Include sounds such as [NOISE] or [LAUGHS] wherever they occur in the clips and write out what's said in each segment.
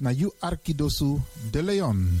na you Arkidosu de Leon.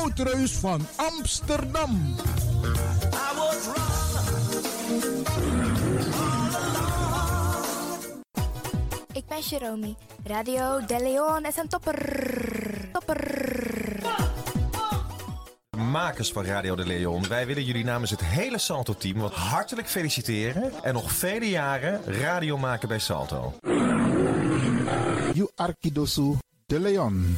Woutreus van Amsterdam. Ik ben Jerome. Radio De Leon is een topper. Topper. Makers van Radio de Leon, wij willen jullie namens het hele Salto-team wat hartelijk feliciteren en nog vele jaren radio maken bij Salto. You Arkidosu de Leon.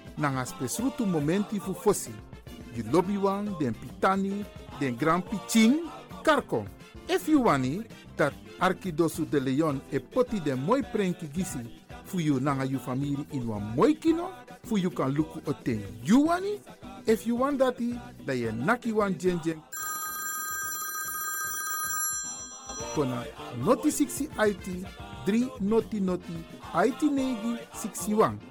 nanga spesrutu momenti fu fosi. You lobby wan, den pitani, den grand piching, karko. If you wani, dat Arkidosu de Leon e poti den moi prenki gisi fu you nanga you family in wan moi kino, fu you kan luku o ten you wani. If you want dati, da ye naki wan jen jen. Kona noti 60 IT 3 noti noti IT negi 61.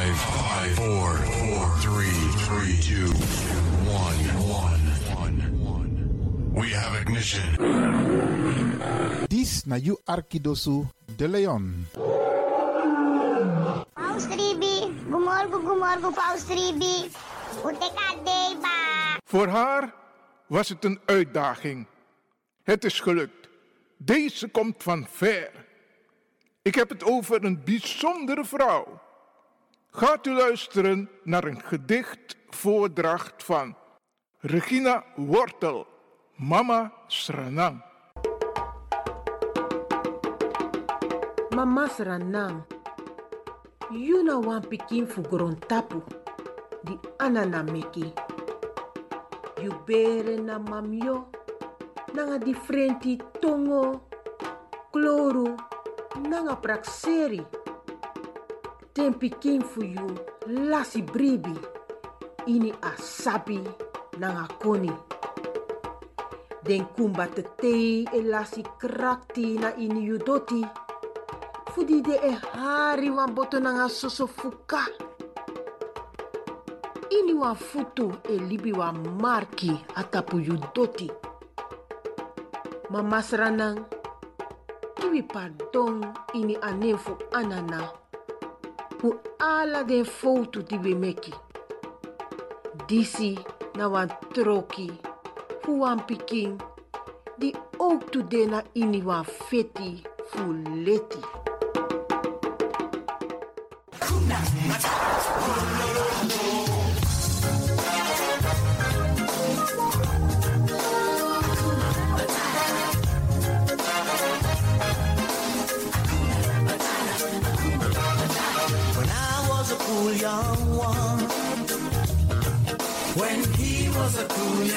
Five, five, four, four, three, three, two, one, one, one, one. We have ignition. Dis na you Arkidosu de Leon. Paus Ribi, gumorgo gumorgo Paus Ribi. Uteka deba. Voor haar was het een uitdaging. Het is gelukt. Deze komt van ver. Ik heb het over een bijzondere vrouw. Gaat u luisteren naar een gedicht voordracht van Regina Wortel, Mama Sranang. Mama Sranang, you na wan pikin fu tapu, di anana meki. You na mamyo, nanga differenti tongo, kloru, nanga prakseri. Ten pikin fu you lasi bribi, ini asabi nanga koni. Den kumba te tei e lasi krakti na ini you doti. Fudi de e hari wan boto nanga soso fuka. Ini wan futu e libi wan marki atapu you doti. Mama sranang, kiwi pardon ini fu anana. Fu ala den foto di we. Disi na wan troki, fu wan pikin, di ook de na ini wan feti fu leti.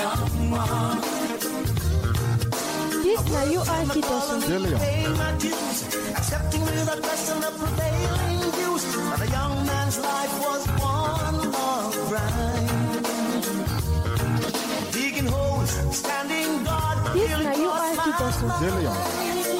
A cool young one. Dis na you Arkidosu De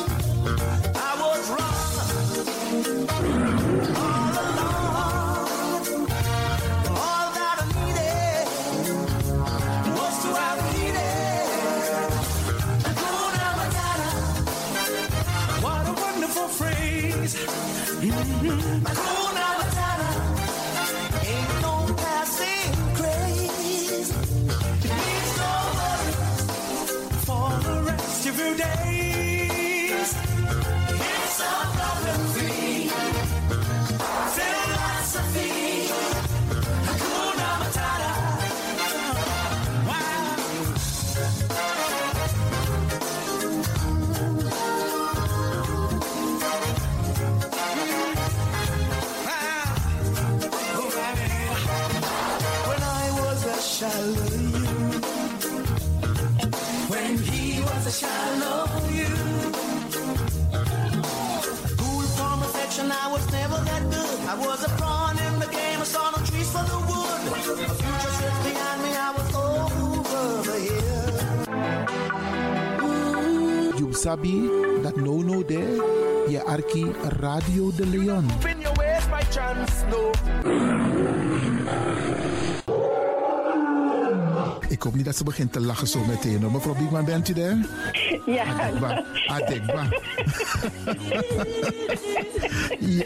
sabi dat no no there. Je arki Radio de Leon. Spin your ways by chance, no. Ik hoop niet dat ze begint te lachen zo meteen. hoor. Mevrouw Biekman, bent u daar? Ja. Adekba. Adekba. [LAUGHS] ja.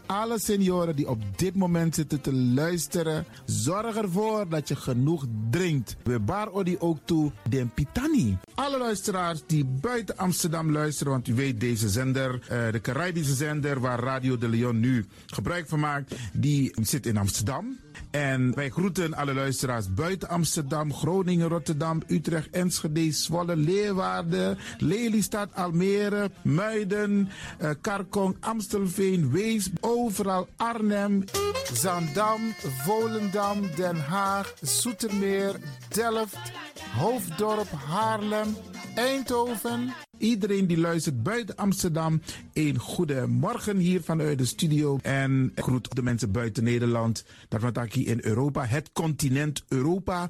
Alle senioren die op dit moment zitten te luisteren, zorg ervoor dat je genoeg drinkt. We bar odi ook toe den pitani. Alle luisteraars die buiten Amsterdam luisteren, want u weet deze zender, eh, de Caribische zender waar Radio de Leon nu gebruik van maakt, die zit in Amsterdam. En wij groeten alle luisteraars buiten Amsterdam, Groningen, Rotterdam, Utrecht, Enschede, Zwolle, Leeuwarden, Lelystad, Almere, Muiden, eh, Karkong, Amstelveen, Wees, overal Arnhem, Zaandam, Volendam, Den Haag, Zoetermeer, Delft, Hoofddorp, Haarlem, Eindhoven. Iedereen die luistert buiten Amsterdam, een goede morgen hier vanuit de studio. En groet de mensen buiten Nederland. Dat wat hier in Europa, het continent Europa.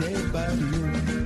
day by noon.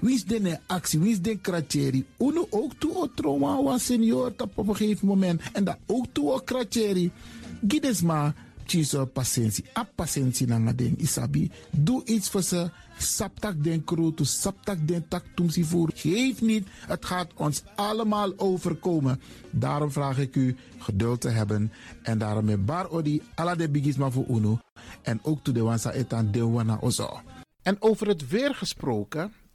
Wie is de actie? Wie is de kratjeri? Uno ook toe o trauma wa senior op op een gegeven moment. En dat ook toe o kratjeri. Gides maar chiso patiëntie. A patiëntie na ding isabi. Doe iets voor ze. Saptak den kroto, saptak den tak tumsi voer. Geef niet, het gaat ons allemaal overkomen. Daarom vraag ik u geduld te hebben. En daarom met bar odi ala de bigisma voor uno. En ook to de wansa etan de wana ozo. En over het weer gesproken,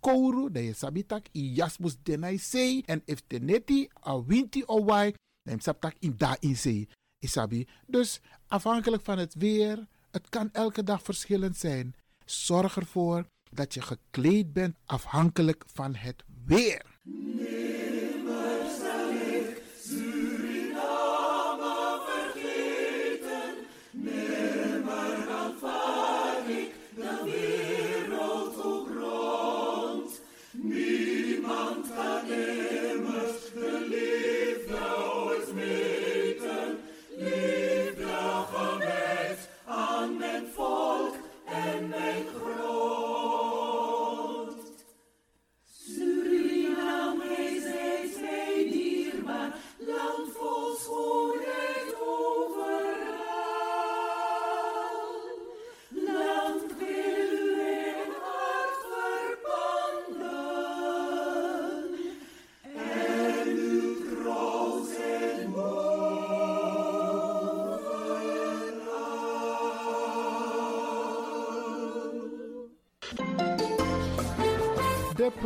kouru, dan je sabitak i jasmus denai sei. En if teneti a winti o wai, dan je sabtak in da in. Isabi. Dus afhankelijk van het weer, het kan elke dag verschillend zijn. Zorg ervoor dat je gekleed bent afhankelijk van het weer.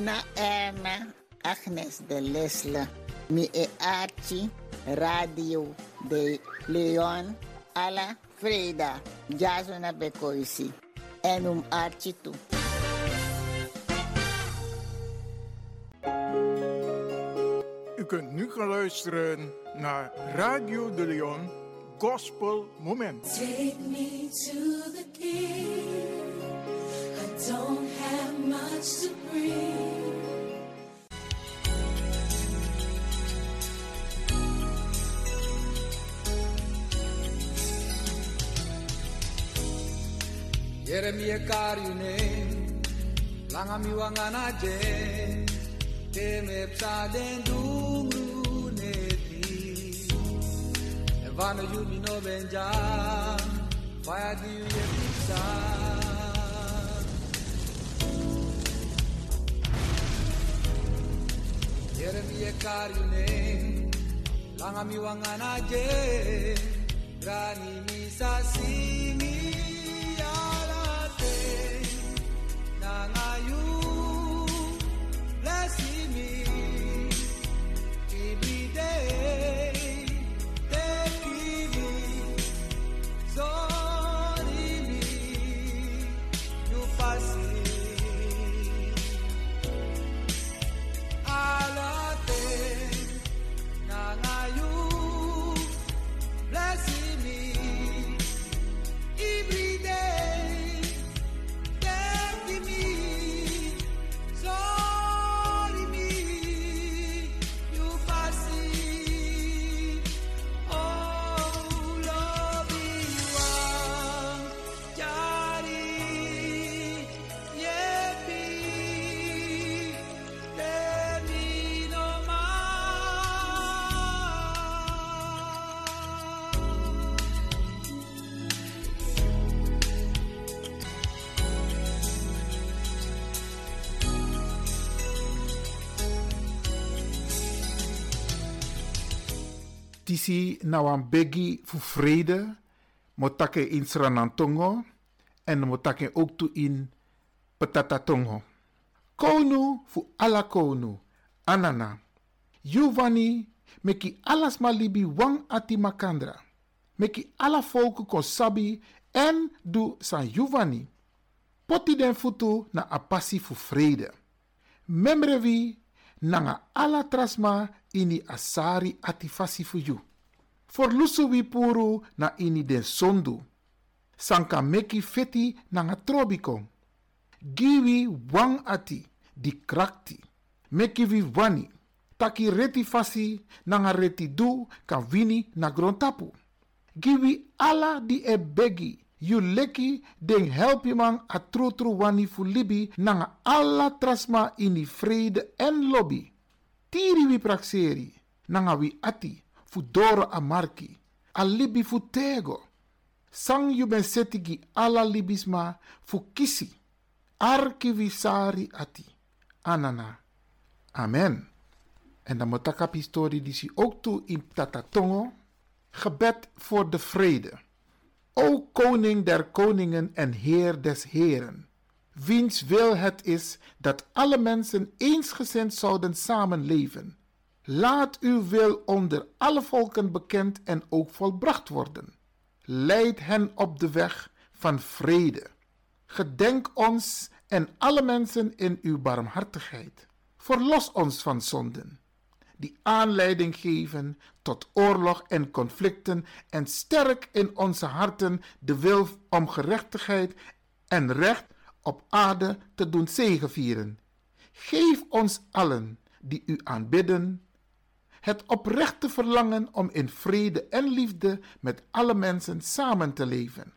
Nina Erna, Agnes de Lesle, mi e Archie, Radio de Leon, alla Freda, Jasona Bekoisi, en um Archie toe. U kunt nu gaan luisteren naar Radio de Leon Gospel Moment. Take me to the king. Don't have much to bring. Yeremia karyune langa mi wangana je te me psaden dungru neti evano yumi no benja fire di ye karine langamiwanganaje rani misasimi Een biggie voor vrede, Motake in Sranantongo en motake ook toe in Petatatongo. Konu fu ala konu. Anana. Giovanni meki alas malibi wang ati makandra. Meki ala volken sabi en du san Giovanni. Poti den futu na apasi fu vrede. Memrevi nanga ala trasma ini asari ati fasi fu you. For lusu wi puru na ini den sondu. Sanka meki feti nanga trobiko. Giwi wang ati di krakti. Meki vi wani. Taki reti fasi nanga reti du kan wini na grontapu. Giwi ala di e begi. You leki den help je man a tru tru wani fu libi nanga alla trasma ini vrede en lobby. Tiri wi praxeri nanga wi ati fu doro a marki. A libi fu tego. Sang you ben alla libisma fu kisi. Arki wi sari ati. Anana. Amen. En dan moet ik historie die ook toe in Tatatongo. Gebed voor de vrede. O koning der koningen en heer des heren, wiens wil het is dat alle mensen eensgezind zouden samenleven. Laat uw wil onder alle volken bekend en ook volbracht worden. Leid hen op de weg van vrede. Gedenk ons en alle mensen in uw barmhartigheid. Verlos ons van zonden die aanleiding geven tot oorlog en conflicten en sterk in onze harten de wil om gerechtigheid en recht op aarde te doen zegevieren. Geef ons allen die u aanbidden het oprechte verlangen om in vrede en liefde met alle mensen samen te leven.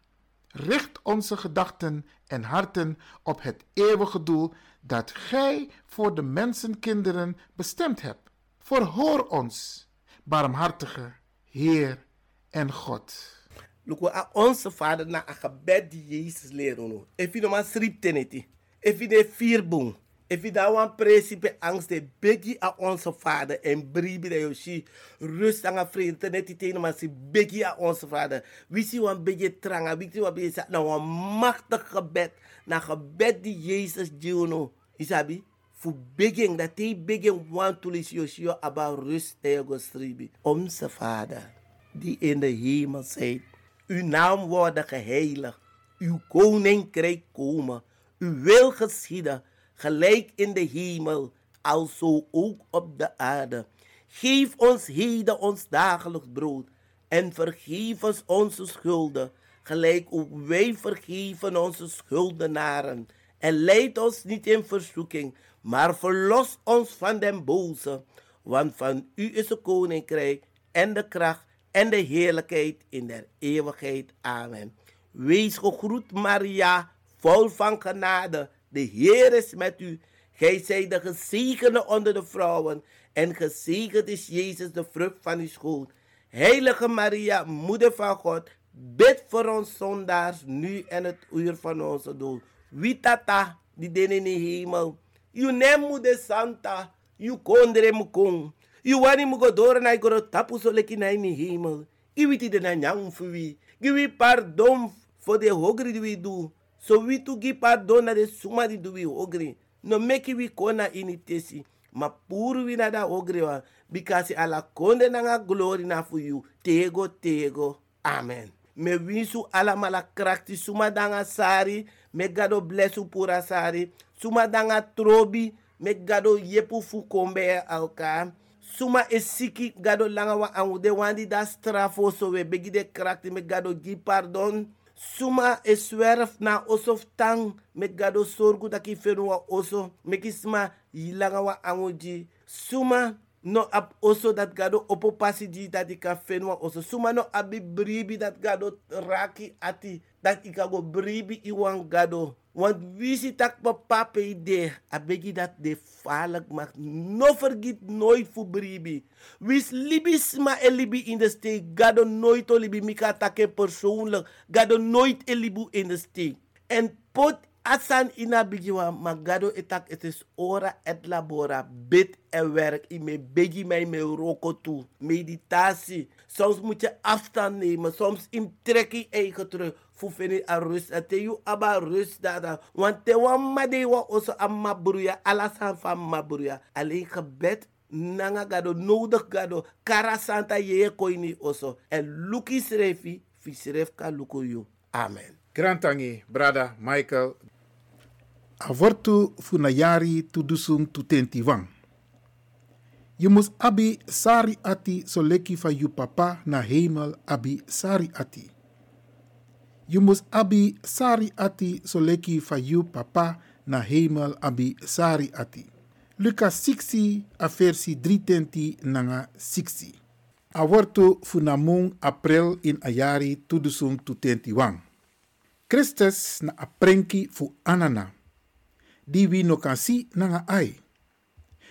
Richt onze gedachten en harten op het eeuwige doel dat Gij voor de mensenkinderen bestemd hebt. Verhoor ons, barmhartige Heer en God. Luko a onze vader na a gebed die Jezus leren no. If you no maar srip teneti. You de vier. If you da wan principe angst de begi a onze vader en bribi da yoshi rust aan a vrede teneti tene maar si begi a onze vader. Wie si wan begi tranga, wie si wan begi sa na wan machtig gebed na gebed die Jezus dio no. Isabi? fu begin dat hij begin want to lis Joshua about rust ego stribi. Onze Vader, die in de hemel zijt, uw naam worden geheiligd, uw koninkrijk komen, uw wil geschieden, gelijk in de hemel, alzo ook op de aarde. Geef ons heden ons dagelijks brood en vergeef ons onze schulden, gelijk ook wij vergeven onze schuldenaren. En leid ons niet in verzoeking, maar verlos ons van den boze. Want van u is het koninkrijk en de kracht en de heerlijkheid in der eeuwigheid. Amen. Wees gegroet, Maria, vol van genade. De Heer is met u. Gij zijt de gezegende onder de vrouwen. En gezegend is Jezus, de vrucht van uw schoot. Heilige Maria, moeder van God, bid voor ons zondaars, nu en het uur van onze dood. Wie tata, die den in de hemel. You nemu de santa, you kondre mu kon. You wani mu godora na igoro tapu so leki na in hemel. Iwiti de na nyang fuwi. Give pardon for the hogri die we do. So we to give pardon na de suma di do we hogri. No make we kona initesi. Ma puru we na da hogri wa. Because ala konde na nga glory na for you. Tego, tego. Amen. Me winsu ala mala krakti suma danga sari. Me gado blessu pura sari. Suma danga trobi. Me gado yepu fu kombe alka. Suma e gado langa wa angu de wandi da strafo so we begi de krakti me gado gi pardon. Suma e swerf na osof tang me gado sorgu taki fenu oso. Me kisma yilanga wa angu ji. Suma no ap oso dat gado opo pasi di dat ika fenwa oso suma no abi bribi dat gado raki ati dat ika go bribi iwan gado want wisi tak papa pe ide abegi dat de falak mak no vergiet nooit fu bribi. Wis libis ma e libi in de steek? Gado nooit o libi mika take persoonlijk. Gado nooit e libu in de steek. En pot Asan ina bigiwa magado etak het is ora et labora. Bid en werk. I me begi mij me roko toe. Meditatie Soms moet je afstand nemen. Soms in trek je eigen terug. Fufeni a rust. En te you aba rust dada. Want te wan wa oso a mabruya. Alasan van mabruya. Alleen gebed nanga gado nodig gado. Kara santa ye koini oso. En luki srefi. Fisref ka luko you. Amen. Grantangi, brada Michael. Avortu funayari tudusung tutenti wang. Je mus abi sari ati so leki van je papa na hemel abi sari ati. Je mus abi sari ati so leki van je papa na hemel abi sari ati. Lucas 60 a versi 320 nanga 60. Avortu funamung april in ayari tudusung tutentiwang. Christus na aprenki fu anana. Di wi no nanga ai.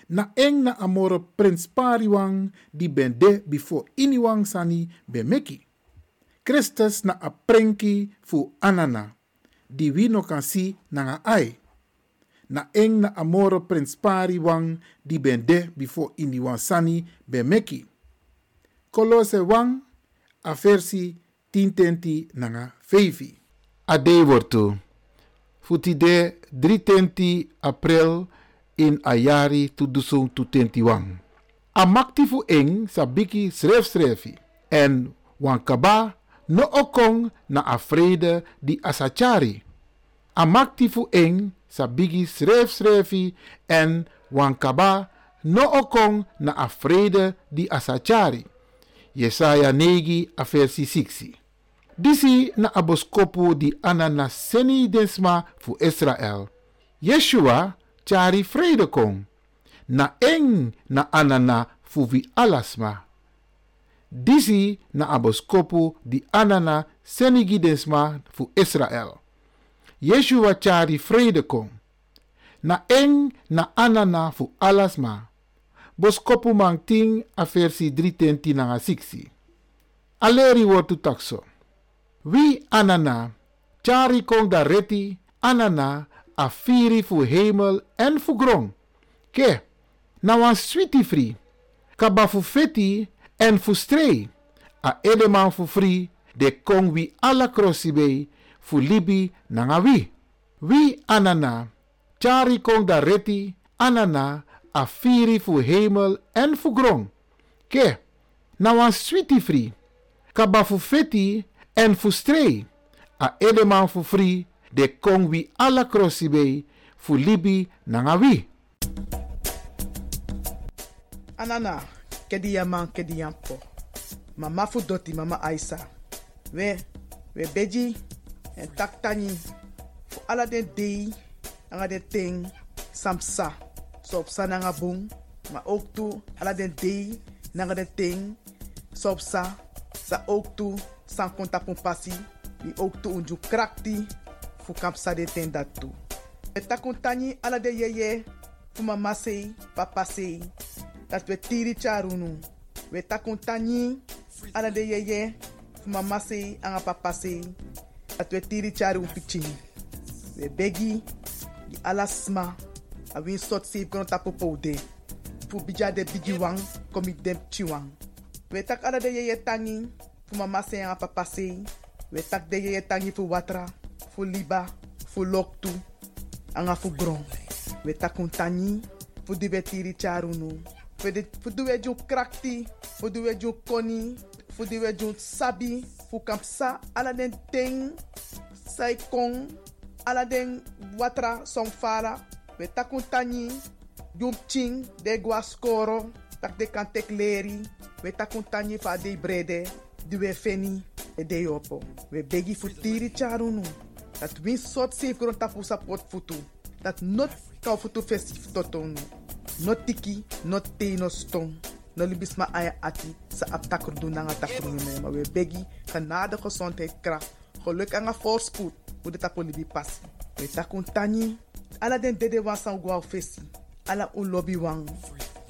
Na eng na amoro prins pariwang di ben de before iniwang sani ben meki. Christus na aprenki fu anana. Di wi no kan si nanga ai. Na eng na amoro prins pariwang di ben de before iniwang sani ben meki. Kolose wang a versi 10 nanga 5. Ade wortu. Futi de 3 april in ayari tudusung tutentiwang. A makti fu eng sa biki sref srefi. En wan kaba no okong na afrede di asachari. A makti fu eng sa bigi sref srefi en wan kaba no okong na afrede di asachari. Yesaya negi a versi 6. Disi na aboskopu di anana seni densma fu Israel. Yeshua chari vrede kong. Na eng na anana fu vi alasma. Disi na aboskopu di anana senigi densma fu Israel. Yeshua chari vrede kong. Na eng na anana fu alasma. Boskopu mang ting a versi 310 nanga 6. Aleri wortu takso. Wie anana, chari kong da reti, anana, a firi fu hemel en fu grong. Ke, na wan sweetie free, kaba fu feti en fu strei, a edeman fu free, de kong wi ala crossi bei, fu libi nanga wi. Wie anana, chari kong da reti, anana, a firi fu hemel en fu grong. Ke, na wan sweetie free, kaba feti en fu strei, a edeman fu free, de kong wi ala crossi bei, fu libi nanga wi. Anana, kedi yaman. Mama fu doti mama Aisa. We, we beji, en taktani, fu ala den dei, anga den ting, samsa. So op sa nanga bung, ma ook tu, ala den dei, nanga den ting, so op sa, sa ook tu, san konta pon pasi, vi ook tu unju krakti, fu kapsa de ten dat tu. We takuntani ala de yeye, fu mama sei, papa sei, dat we tiri charunu. We takuntani ala de yeye, fu mama sei, anga papa sei, dat we tiri pichin. We begi, ala sma, a win sot save kono poude. Fu bija de bigi wang, komi dem tak ala de yeye tangi, fu mama sei, anga papa sei, we tak de yeye tangi fu watra, fu liba, fu loktu, anga fu gron. We tak un tangi, fu we tiri charunu. Fu di fu di we jun krakti, fu di we jun koni, jun sabi, fu kampsa, ala den ting, sai kong, ala watra som fala. We tak un tangi, jun ching, de gwa skoro, tak de kan tek leri. We tak un tangi fa de brede, di we feni, e de yopo. We begi fu tiri charunu. Dat win sot safe kron tapu sapot futu. Dat not kau futu festif totonu. Not tiki, not te no stong. No libis ma aya ati sa ap takru doen nanga takru me. Maar we begi genade gezondheid kracht. Geluk en voorspoed. Hoe de tapu libi passi. We takun tani. Ala den dede wan san gwa fesi. Ala un lobby wang.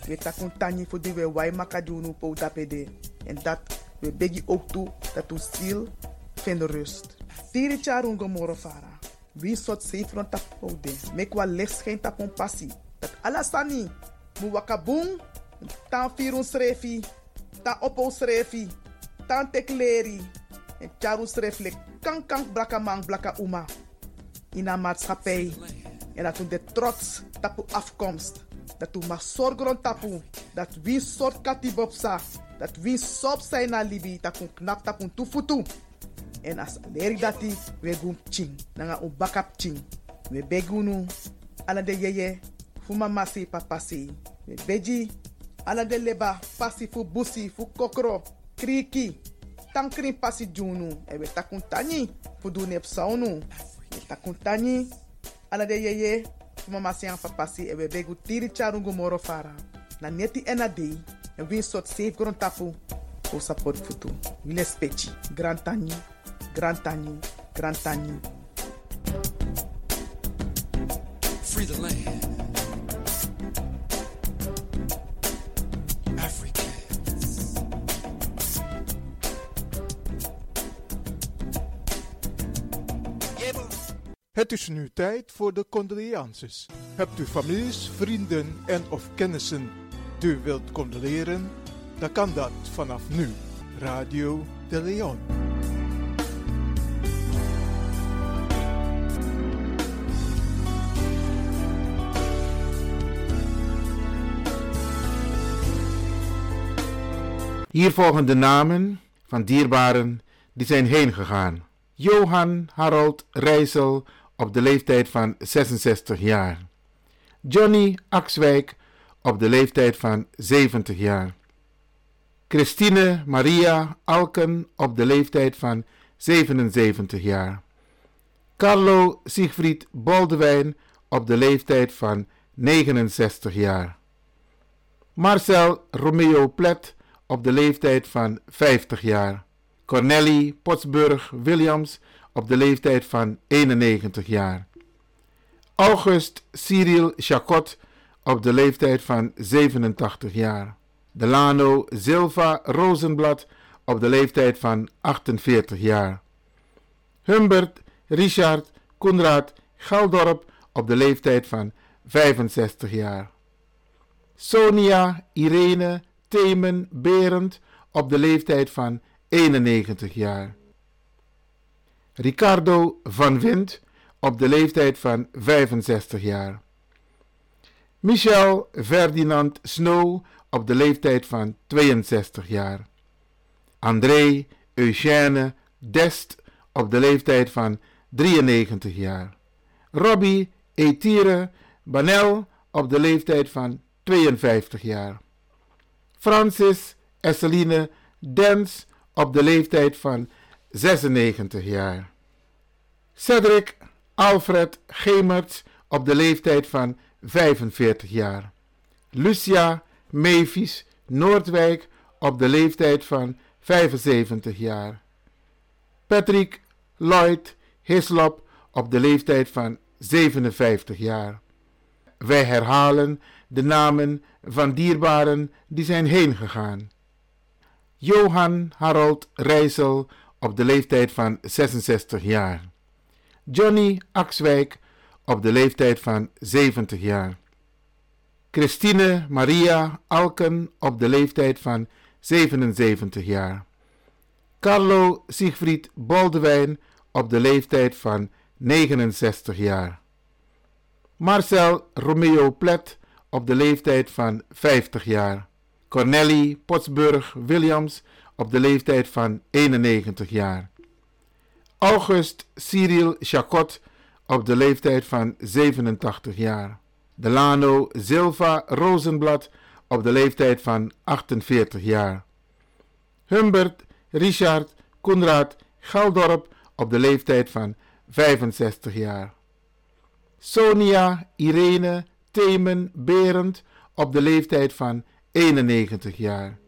We takun tani voor die we wai makadunu po tapede. En dat we begi ook toe dat u ziel vindt rust. Tiri charun gomoro fara. Wie sot safe ron tap poude. Mek wa licht schijn tap on passi. Dat alasani. Mu wakabung. Tan firun srefi. Tan opo srefi. tante kleri. En charus reflect kan kan blaka uma. In een maatschappij. En dat de trots tapu afkomst. Dat we maar zorgen tapu. Dat we soort katibopsa. Dat we sop zijn na libi. Dat we knap tapu tufutu. En dat die we gaan ching. Nanga un bakap ching. We begunu. Ala de yeye. Fu mama si papa si. We beji. Ala de leba. Pasi fu busi fu kokro. Kriki. Tankri pasi junu. E we takun tani. Fu du nep saunu. We takun tani. Ala de yeye. Fu mama si papa si. E we begu tiri charungu moro fara. Na neti. En we sort safe grond tapu. Fu support futu. Wile spechi. Grand tani. Grand tani. Grand tani. Free the land. Africans. Het is nu tijd voor de condolences. Hebt u families, vrienden en of kennissen die u wilt condoleren? Dan kan dat vanaf nu. Radio de Leon. Hier volgen de namen van dierbaren die zijn heen gegaan. Johan Harold Rijssel op de leeftijd van 66 jaar. Johnny Axwijk op de leeftijd van 70 jaar. Christine Maria Alken op de leeftijd van 77 jaar. Carlo Siegfried Boldewijn op de leeftijd van 69 jaar. Marcel Romeo Plet op de leeftijd van 50 jaar. Cornelie Potsburg Williams op de leeftijd van 91 jaar. August Cyril Chacot op de leeftijd van 87 jaar. Delano Silva Rozenblad op de leeftijd van 48 jaar. Humbert Richard Koenraad Galdorp op de leeftijd van 65 jaar. Sonia Irene Themen Berend op de leeftijd van 91 jaar. Ricardo van Wind op de leeftijd van 65 jaar. Michel Ferdinand Snow op de leeftijd van 62 jaar. André Eugène Dest op de leeftijd van 93 jaar. Robbie Etire Banel op de leeftijd van 52 jaar. Francis Esseline Dens op de leeftijd van 96 jaar. Cedric Alfred Gemerts op de leeftijd van 45 jaar. Lucia Mevis Noordwijk op de leeftijd van 75 jaar. Patrick Lloyd Hislop op de leeftijd van 57 jaar. Wij herhalen de namen van dierbaren die zijn heen gegaan. Johan Harold Rijssel op de leeftijd van 66 jaar. Johnny Axwijk op de leeftijd van 70 jaar. Christine Maria Alken op de leeftijd van 77 jaar. Carlo Siegfried Boldewijn op de leeftijd van 69 jaar. Marcel Romeo Plet op de leeftijd van 50 jaar. Cornelie Potsburg Williams op de leeftijd van 91 jaar. August Cyril Chacot op de leeftijd van 87 jaar. Delano Silva Rozenblad op de leeftijd van 48 jaar. Humbert Richard Koenraad Galdorp op de leeftijd van 65 jaar. Sonia Irene Themen Berend op de leeftijd van 91 jaar.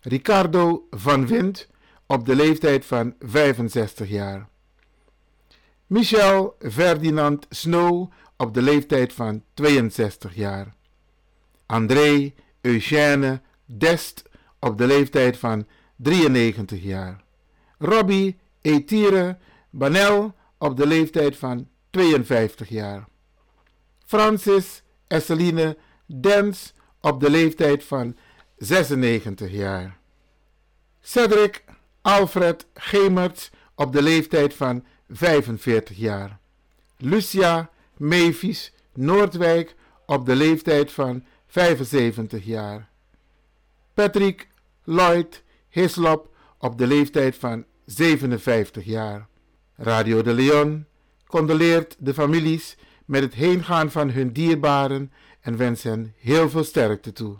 Ricardo van Wind op de leeftijd van 65 jaar. Michel Ferdinand Snow op de leeftijd van 62 jaar. André Eugène Dest op de leeftijd van 93 jaar. Robbie Etire Banel op de leeftijd van 52 jaar. Francis Esseline Dens op de leeftijd van 96 jaar. Cedric Alfred Gemerts op de leeftijd van 45 jaar. Lucia Mevis Noordwijk op de leeftijd van 75 jaar. Patrick Lloyd Hislop op de leeftijd van 57 jaar. Radio de Leon condoleert de families met het heengaan van hun dierbaren en wens hen heel veel sterkte toe.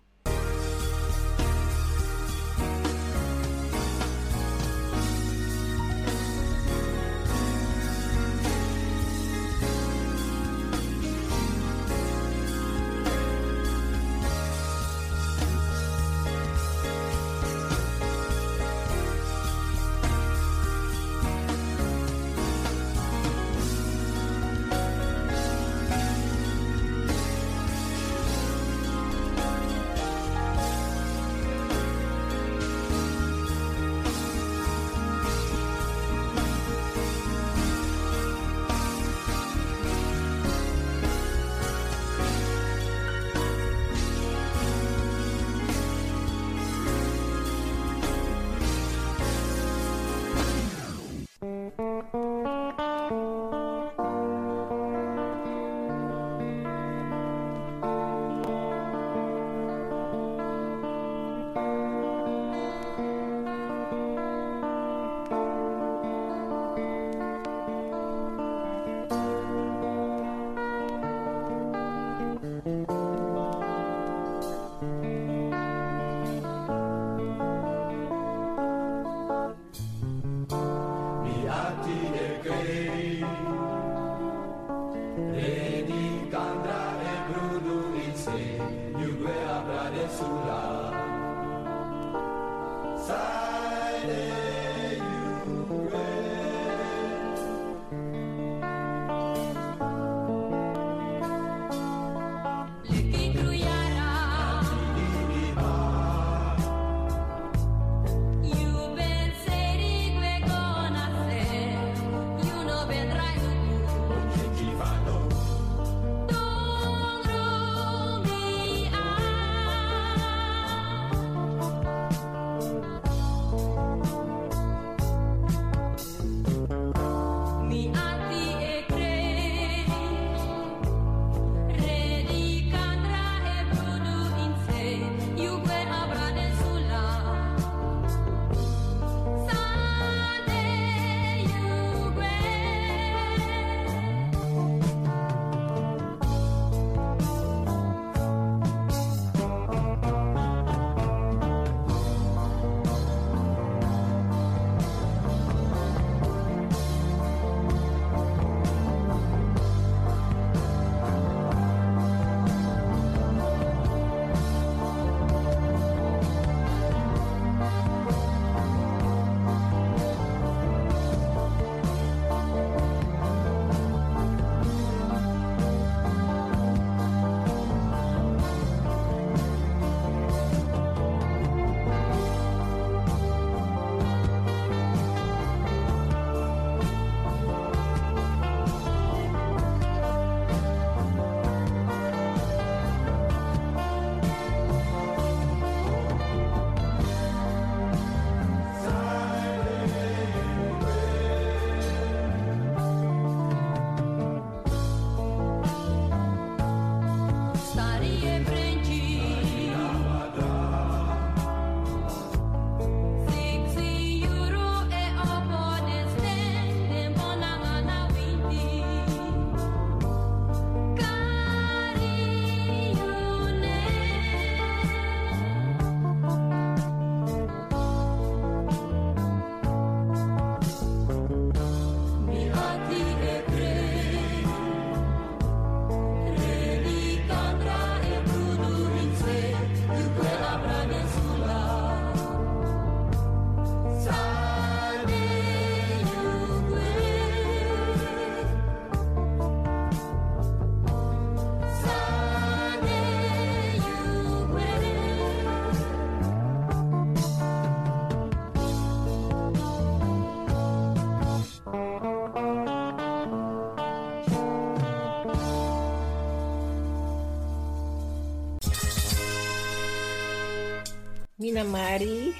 Mina Mari,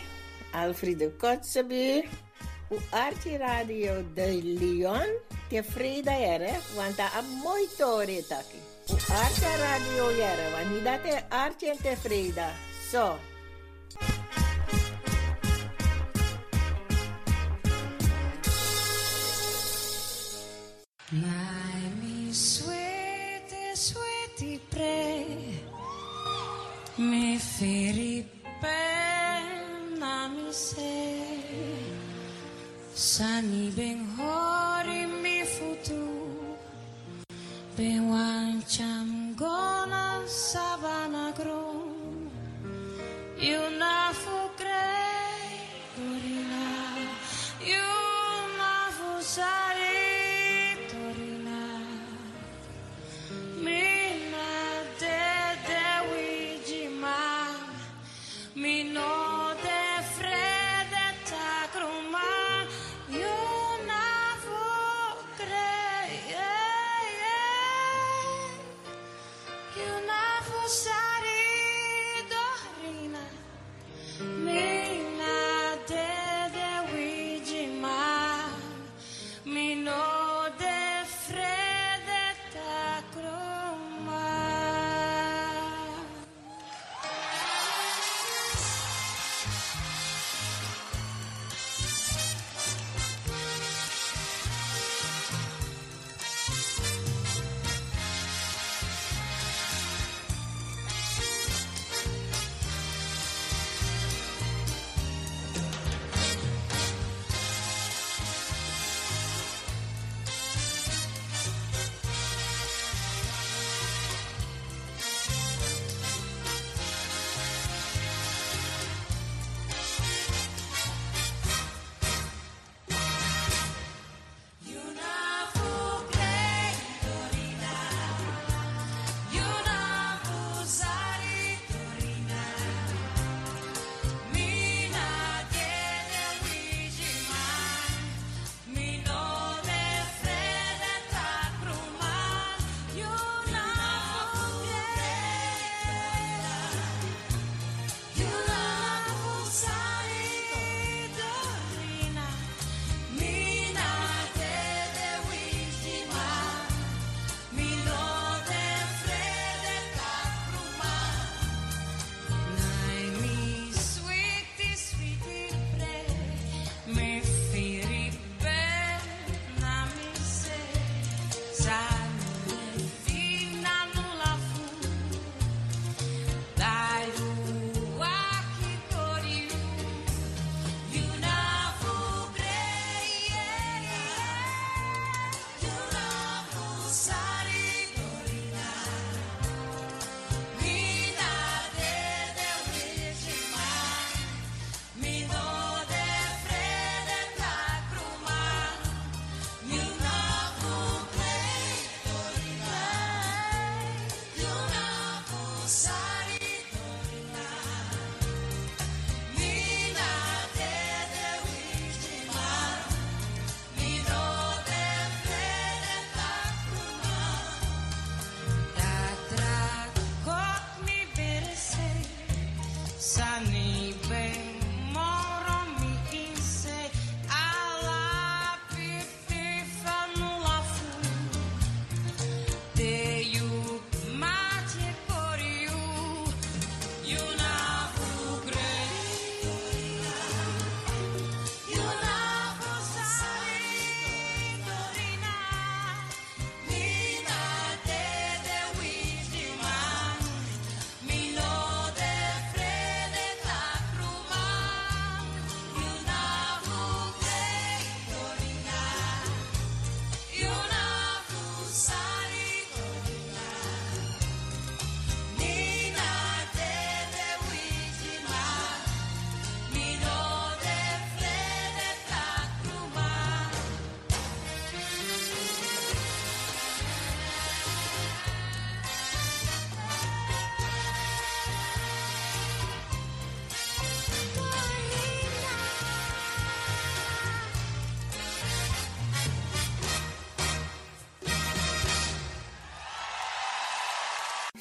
Alfredo Kotzebue, u Archie Radio de Leon, tevreden ere, want dat is mooi tori taki. U Archie Radio ere, want niet dat is Archie en tevreden. Zo. My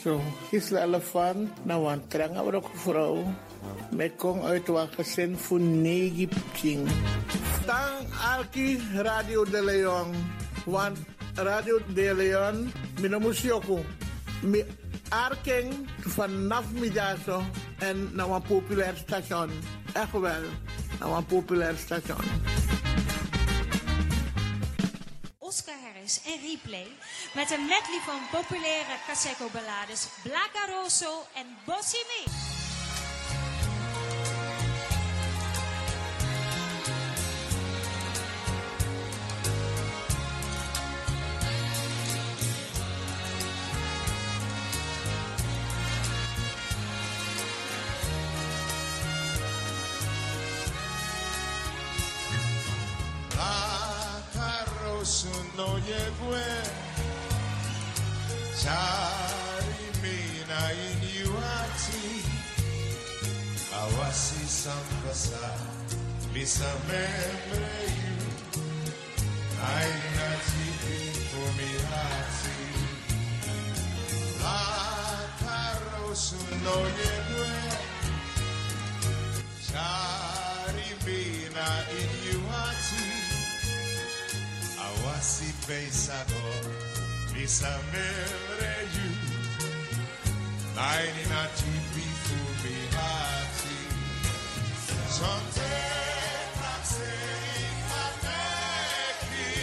Zo, Gisela Elefant, nou een trange ook vrouw. Met kom uit gezin voor negen pching. Tang Alki Radio de Leon. Want Radio de Leon, mina musioko. Mi arking vanaf middag en naar een populair station. Echt wel, naar een populair station. Oscar Harris en Replay met een medley van populaire Caseco ballades Blaca Rosso en Bossy Me. La no llegó Charimina inyuati Awasi sambasa Lisa membre you Aina tipi fumirati La carroza no inyuati Awasi beisago Lisa membre you. Naini na tipi fumihati Sonte prakseri mateki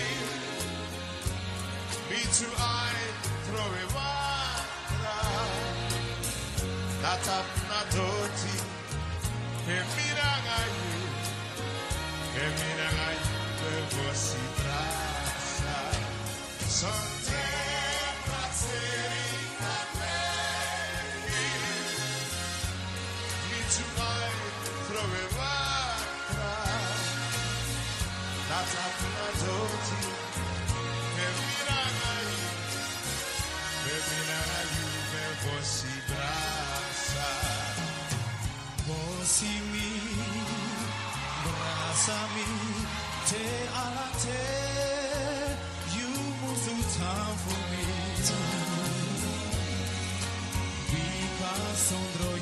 Me too I throw a watra Natap na doti Kemiranga you Kemiranga you Vosi brasa Sonte prakseri brasa mi, te ala te, you move through time for me. Vika sondro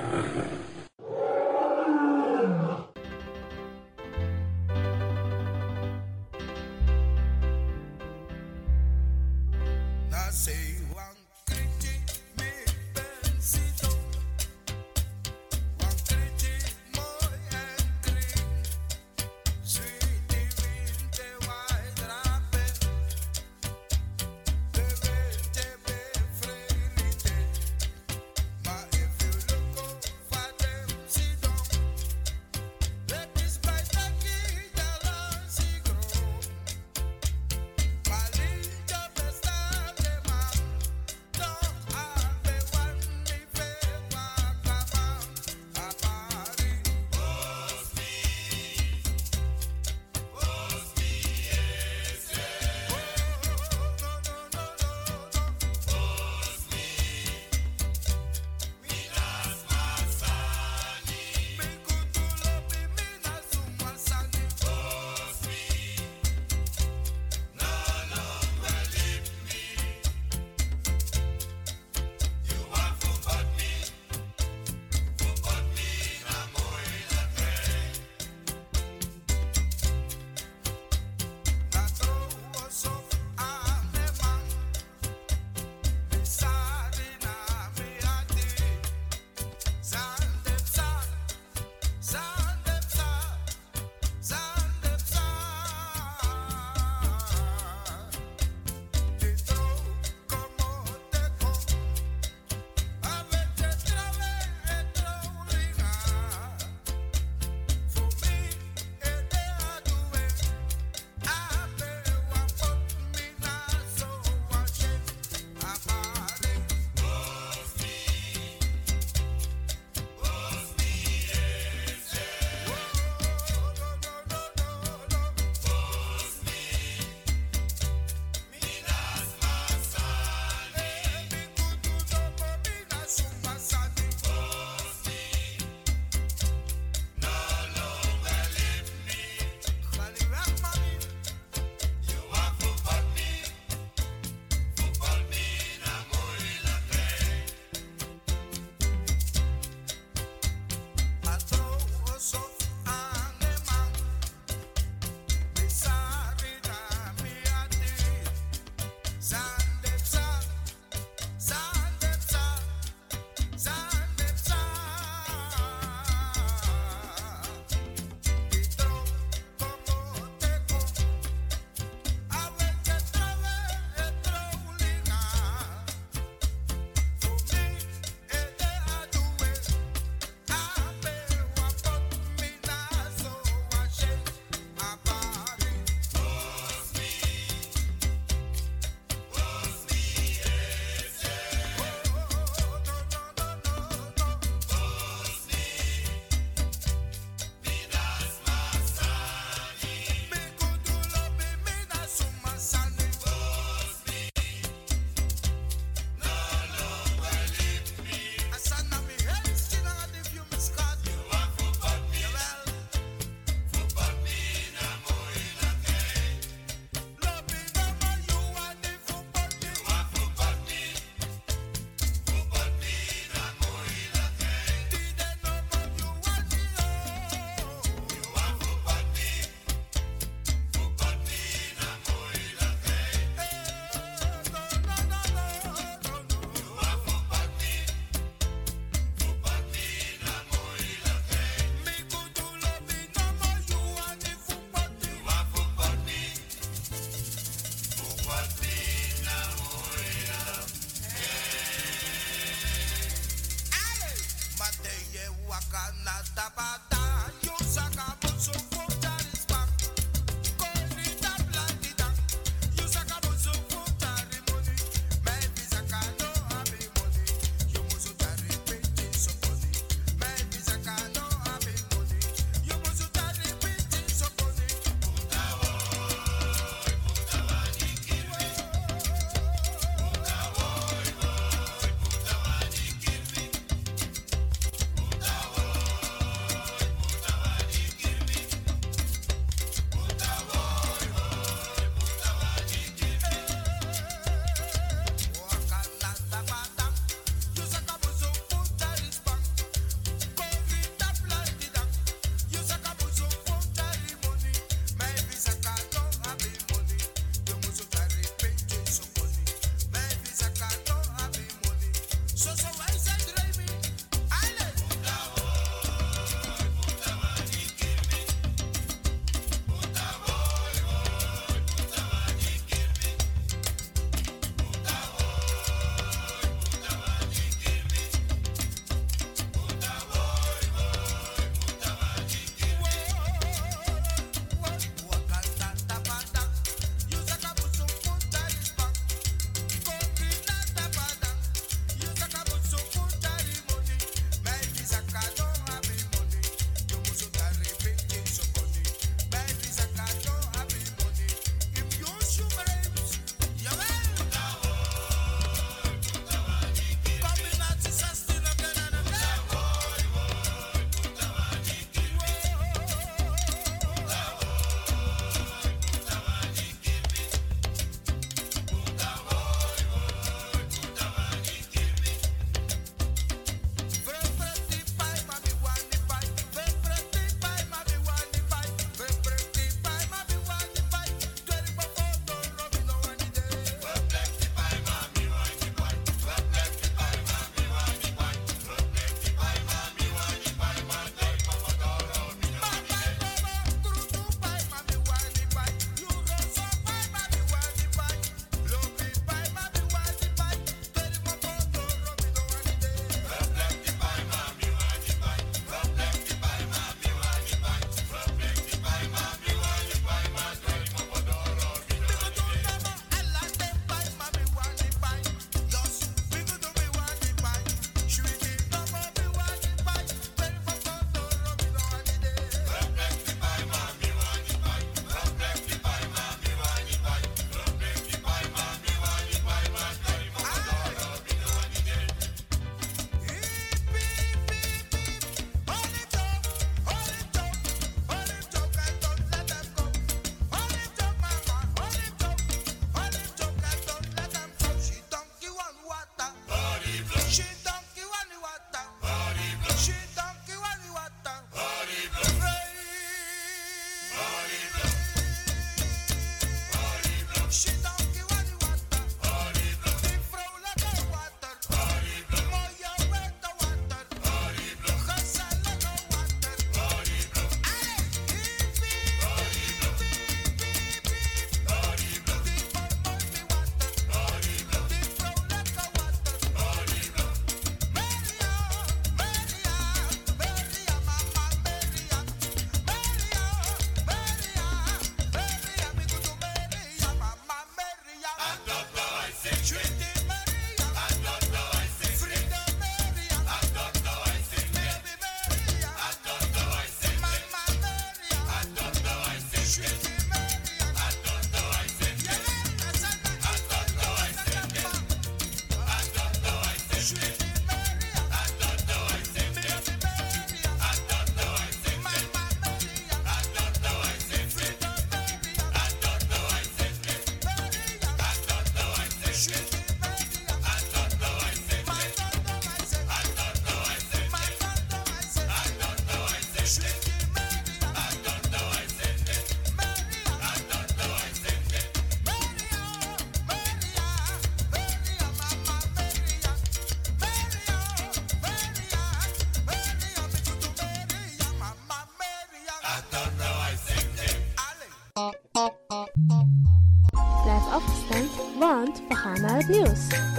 We